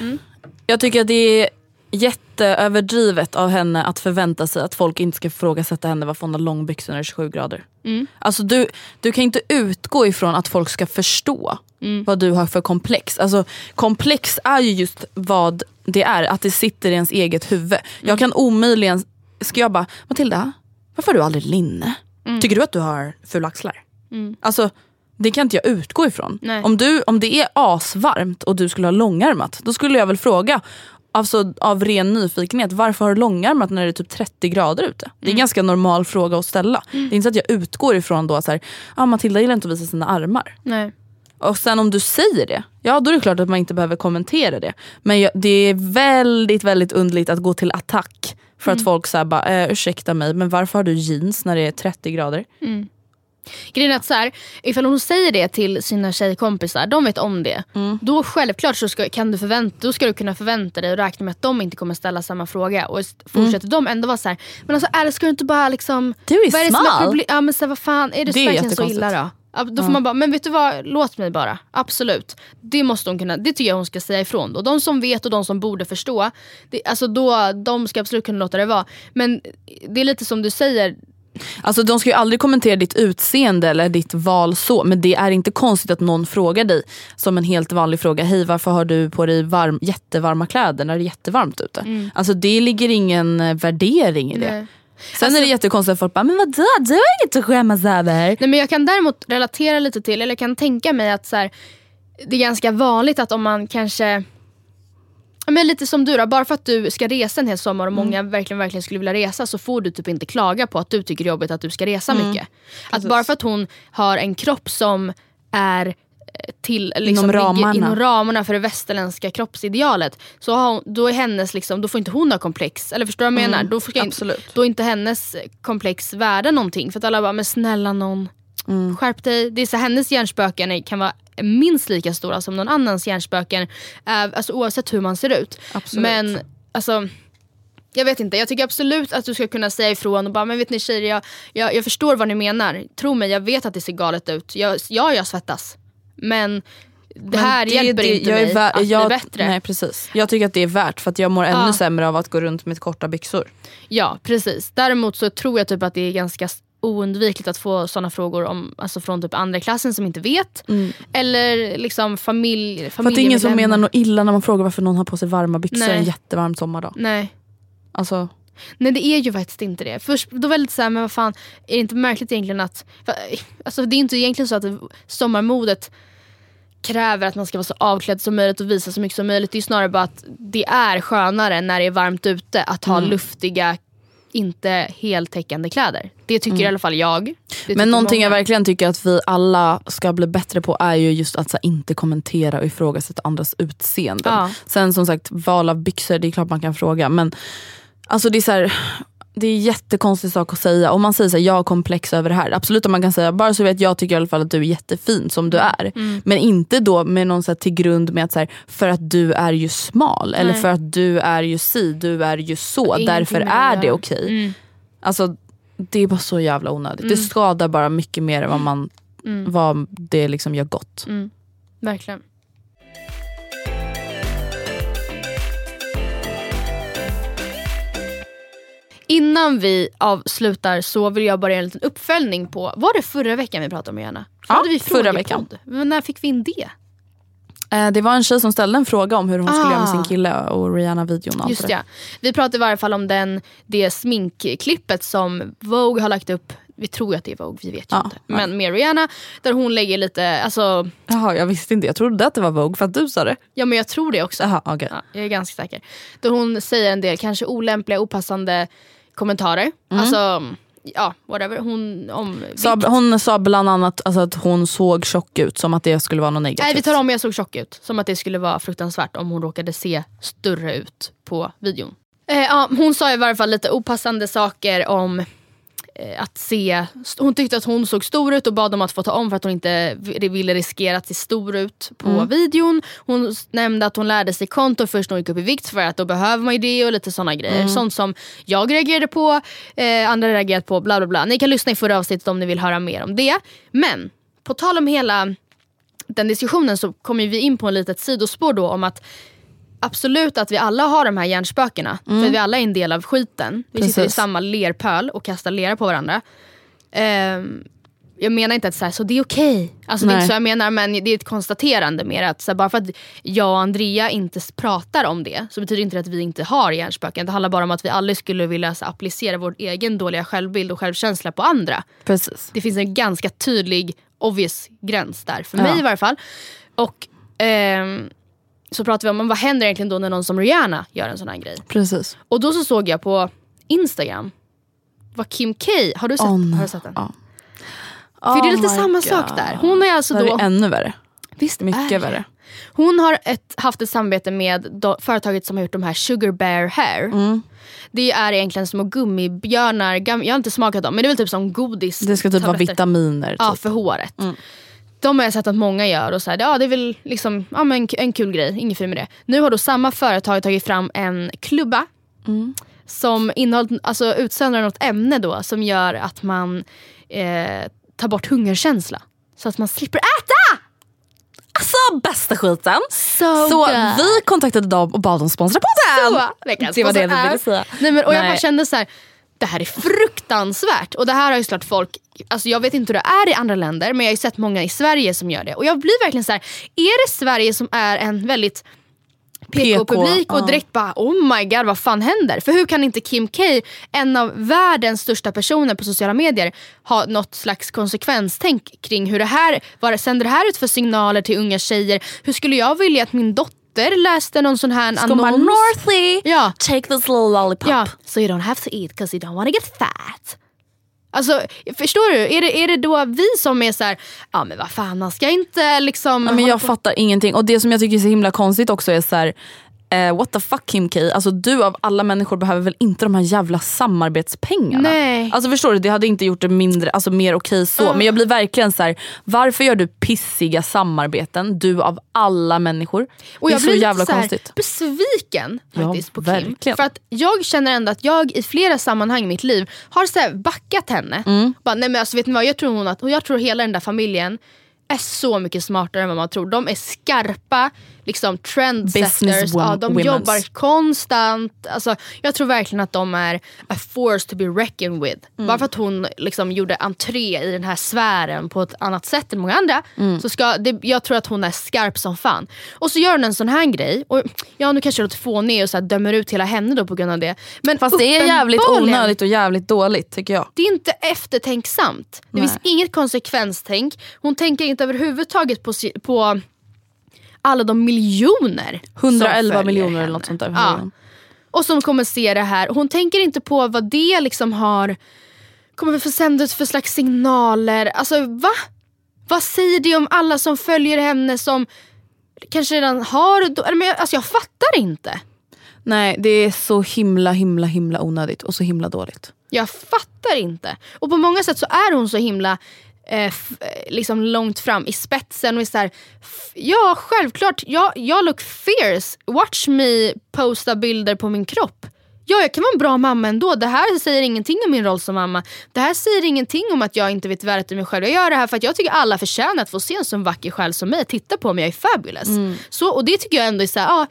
Jag tycker att det är jätteöverdrivet av henne att förvänta sig att folk inte ska ifrågasätta henne varför hon har långbyxor när det är 27 grader. Alltså du, du kan inte utgå ifrån att folk ska förstå vad du har för komplex. Alltså, komplex är ju just vad det är, att det sitter i ens eget huvud. Jag kan omöjligen, ska jag bara, Matilda, varför har du aldrig linne? Tycker du att du har fula axlar? Alltså, det kan inte jag utgå ifrån. Nej. Om, du, om det är asvarmt och du skulle ha långärmat, då skulle jag väl fråga Alltså av ren nyfikenhet, varför har du långärmat när det är typ 30 grader ute? Det är en ganska normal fråga att ställa. Det är inte så att jag utgår ifrån då att så här, ah, Matilda gillar inte att visa sina armar. Nej. Och sen om du säger det, ja då är det klart att man inte behöver kommentera det. Men jag, det är väldigt väldigt underligt att gå till attack för att folk säger bara, eh, ursäkta mig men varför har du jeans när det är 30 grader? Grejen är att så här, ifall hon säger det till sina tjejkompisar, de vet om det. Då självklart så ska, kan du förvänta, då ska du kunna förvänta dig och räkna med att de inte kommer ställa samma fråga. Och s- fortsätter de ändå vara så här, men alltså är det, ska du inte bara liksom... Du är vad är är smal. proble- Ja men så här, vad fan, är det, Det är verkligen så illa då? Ja, Då får man bara, men vet du vad, låt mig bara. Absolut. Det måste hon kunna, det tycker jag hon ska säga ifrån då. De som vet och de som borde förstå, det, alltså då, de ska absolut kunna låta det vara. Men det är lite som du säger, Alltså de ska ju aldrig kommentera ditt utseende eller ditt val så men det är inte konstigt att någon frågar dig som en helt vanlig fråga, hej varför har du på dig varm, jättevarma kläder när det är jättevarmt ute? Alltså det ligger ingen eh, värdering i det. Nej. Sen är det jättekonstigt att folk bara, men vadå du har inget att skämmas över. Nej, men jag kan däremot relatera lite till, eller kan tänka mig att så här, det är ganska vanligt att om man kanske Men lite som du då, bara för att du ska resa en hel sommar och många verkligen, verkligen skulle vilja resa så får du typ inte klaga på att du tycker det är jobbigt att du ska resa mycket. Att bara för att hon har en kropp som är eh, till, liksom, Inom ramarna. inom ramarna för det västerländska kroppsidealet. Så hon, då, är hennes liksom, då får inte hon ha komplex. Eller förstår du vad jag menar? Då, får då är inte hennes komplex värda någonting. För att alla bara, men snälla någon, skärp dig. Det är så, hennes hjärnspöken är- kan vara minst lika stora som någon annans hjärnspöken. Eh, alltså, oavsett hur man ser ut. Absolut. Men alltså jag vet inte, jag tycker absolut att du ska kunna säga ifrån och bara, men vet ni tjejer, jag, jag, jag förstår vad ni menar. Tro mig, jag vet att det ser galet ut. Jag, ja, jag svettas. Men det här Men hjälper det- inte jag mig att jag, bli bättre. Nej precis. Jag tycker att det är värt för att jag mår ännu Ja. sämre av att gå runt med korta byxor. Ja, precis. Däremot så tror jag typ att det är ganska oundvikligt att få sådana frågor om, alltså från typ andra klassen som inte vet. Eller liksom familj, Mm. För att det är ingen som menar något illa när man frågar varför någon har på sig varma byxor Nej. en jättevarm sommardag. Nej. Alltså, Nej det är ju faktiskt inte det. Först, då var det lite såhär, men vad fan, är det inte märkligt egentligen att... För, alltså det är inte egentligen så att det- sommarmodet kräver att man ska vara så avklädd som möjligt och visa så mycket som möjligt. Det är snarare bara att det är skönare när det är varmt ute att ha Mm. luftiga, inte heltäckande kläder. Det tycker i alla fall jag. Mm. Men någonting jag många. verkligen tycker att vi alla ska bli bättre på är ju just att här, inte kommentera och ifrågasätta andras utseenden. Ja. Sen som sagt, val av byxor, det är klart man kan fråga. Men alltså det är så här, det är jättekonstig sak att säga. Om man säger så här, jag har komplex över det här. Absolut om man kan säga, bara så vet jag tycker i alla fall att du är jättefin som du är. Men inte då med någon så här, till grund med att så här, för att du är ju smal. Eller Nej. för att du är ju si, du är ju så. Ingenting Därför är det okej. Mm. Alltså det är bara så jävla onödigt. Det skadar bara mycket mer än vad, man, vad det liksom gör gott. Mm. Verkligen. Innan vi avslutar så vill jag bara göra en liten uppföljning på, var det förra veckan vi pratade om Johanna? Ja, Hade vi förra veckan. Men när fick vi in det? Eh, det var en tjej som ställde en fråga om hur hon skulle Ah. göra med sin kille och Rihanna-videon och Just det där. ja. Vi pratar i varje fall om den, det sminkklippet som Vogue har lagt upp. Vi tror att det är Vogue, vi vet ju Ja, inte. ja. Men med Rihanna, där hon lägger lite, alltså, Jaha, jag visste inte. Jag trodde att det var Vogue för att du sa det. ja men jag tror det också. Jaha, okej. Ja, jag är ganska säker. Då hon säger en del kanske olämpliga, opassande kommentarer. Mm. Alltså, ja whatever. Hon, om Sa, hon sa bland annat alltså, att hon såg tjock ut, som att det skulle vara något negativt. Nej vi tar om jag såg tjock ut. Som att det skulle vara fruktansvärt om hon råkade se större ut på videon. Eh, ja, hon sa i varje fall lite opassande saker om att se, hon tyckte att hon såg stor ut och bad om att få ta om för att hon inte vi- ville riskera att se stor ut på Mm. videon. Hon nämnde att hon lärde sig konto först när hon gick upp i vikt för att då behöver man ju det och lite sådana grejer. Mm. Sånt som jag reagerade på, eh, andra reagerat på, bla bla bla. Ni kan lyssna i förra avsnittet om ni vill höra mer om det. Men på tal om hela den diskussionen så kommer vi in på ett litet sidospår då om att absolut att vi alla har de här hjärnspökena. För vi alla är en del av skiten. Vi sitter i Precis. samma lerpöl och kastar lera på varandra. Ehm, jag menar inte att så, här, så det är okej. Alltså, det är inte så jag menar men det är ett konstaterande mer att så här, bara för att jag och Andrea inte pratar om det så betyder inte det att vi inte har hjärnspöken. Det handlar bara om att vi aldrig skulle vilja så, applicera vår egen dåliga självbild och självkänsla på andra. Precis. Det finns en ganska tydlig obvious gräns där, för Ja. mig i varje fall. Och ehm, så pratar vi om men vad händer egentligen då när någon som Rihanna gör en sån här grej. Precis. Och då så såg jag på Instagram vad Kim K, har du sett, nej. har du sett den? Ja. För det är lite Oh samma God. sak där. Hon är alltså Det då... är ännu värre. Visst är Mycket det. värre. Hon har ett, haft ett samarbete med då, företaget som har gjort de här Sugar Bear Hair. Mm. Det är egentligen små gummibjörnar, jag har inte smakat dem men det är väl typ som godis. Det ska typ vara vitaminer. Ja, Typ. för håret. De har jag sett att många gör och så här, ja, det är väl liksom, ja, men en, en kul grej, inget fel med det. Nu har då samma företag tagit fram en klubba som innehåller, alltså utsöndrar något ämne då som gör att man eh, tar bort hungerkänsla. Så att man slipper äta! Alltså bästa skiten. So, Så good. vi kontaktade dem och bad dem sponsra podden. Så, Det var det du ville säga. Nej, men, och jag Nej. bara kände så här. Det här är fruktansvärt. Och det här har ju såklart folk, alltså jag vet inte hur det är i andra länder men jag har ju sett många i Sverige som gör det. Och jag blir verkligen så här. är det Sverige som är en väldigt PK-publik och direkt bara oh my god vad fan händer? För hur kan inte Kim K, en av världens största personer på sociala medier, ha något slags konsekvenstänk kring hur det här, vad det sänder det här ut för signaler till unga tjejer? Hur skulle jag vilja att min dotter läste någon sån här annons? Northy, Ja. take this little lollipop. Ja, so you don't have to eat because you don't want to get fat. Alltså förstår du? Är det, är det då vi som är så här, ja men vad fan man ska inte liksom... Ja, men jag på- fattar ingenting. Och det som jag tycker är så himla konstigt också är så här. Eh, what the fuck Kim K? Alltså du av alla människor behöver väl inte de här jävla samarbetspengarna? Nej. Alltså förstår du, det hade inte gjort det mindre, alltså mer okej så. Men jag blir verkligen så här. varför gör du pissiga samarbeten? Du av alla människor. Och det är jag så jävla så konstigt. besviken faktiskt Ja, på Kim. verkligen. För att jag känner ändå att jag i flera sammanhang i mitt liv har så backat henne. Mm. Bara, nej men alltså, vet ni vad, jag tror, hon att, och jag tror hela den där familjen är så mycket smartare än vad man tror. De är skarpa, liksom trendsetters, ja, de womens. jobbar konstant. Alltså, jag tror verkligen att de är a force to be reckoned with. Mm. Bara för att hon liksom gjorde entré i den här sfären på ett annat sätt än många andra. Mm. Så ska, det, jag tror att hon är skarp som fan. Och så gör hon en sån här grej. Och, ja nu kanske jag låter fånig och så här dömer ut hela henne då på grund av det. Men Fast det är jävligt onödigt och jävligt dåligt tycker jag. det är inte eftertänksamt. Det Nej. finns inget konsekvenstänk. Hon tänker inte överhuvudtaget på, på alla de miljoner som 111 följer miljoner eller något sånt där. Ja. Och som kommer se det här. Hon tänker inte på vad det liksom har kommer få sända ut för slags signaler. Alltså va? Vad säger det om alla som följer henne som kanske redan har... men Alltså jag fattar inte. Nej det är så himla himla himla onödigt och så himla dåligt. Jag fattar inte. Och på många sätt så är hon så himla eh, liksom långt fram i spetsen. Och är så här, ja, självklart. Jag, jag look fierce. Watch me posta bilder på min kropp. Ja, jag kan vara en bra mamma ändå. Det här säger ingenting om min roll som mamma. Det här säger ingenting om att jag inte vet värdet i mig själv. Jag gör det här för att jag tycker alla förtjänar att få se en sån vacker själ som mig. Titta på mig, jag är fabulous. Så, och det tycker jag ändå är så här, ah,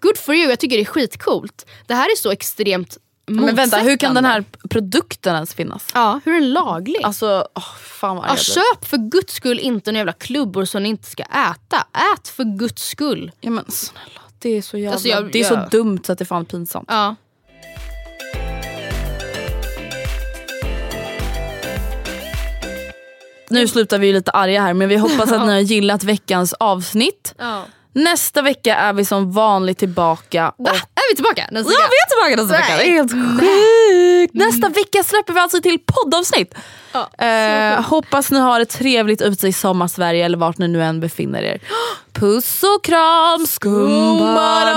good for you. Jag tycker det är skitcoolt. Det här är så extremt Men vänta, hur kan den här produkten ens finnas? Ja, hur är den laglig? Alltså, åh, fan vad ja, köp för guds skull inte några jävla klubbor som ni inte ska äta. Ät för guds skull. Ja men snälla, det är så jävla... Alltså, jag- det är så jag- dumt så att det är fan pinsamt. Ja. Nu slutar vi lite arga här men vi hoppas att ni har gillat veckans avsnitt. ja. Nästa vecka är vi som vanligt tillbaka. Och... Va? Är vi tillbaka nästa Ja, vecka? vi är tillbaka nästa vecka. Det är helt sjukt. Nästa vecka släpper vi alltså till poddavsnitt. Ja, Eh, hoppas ni har det trevligt ute i sommarsverige eller vart ni nu än befinner er. Puss och kram skumbanan!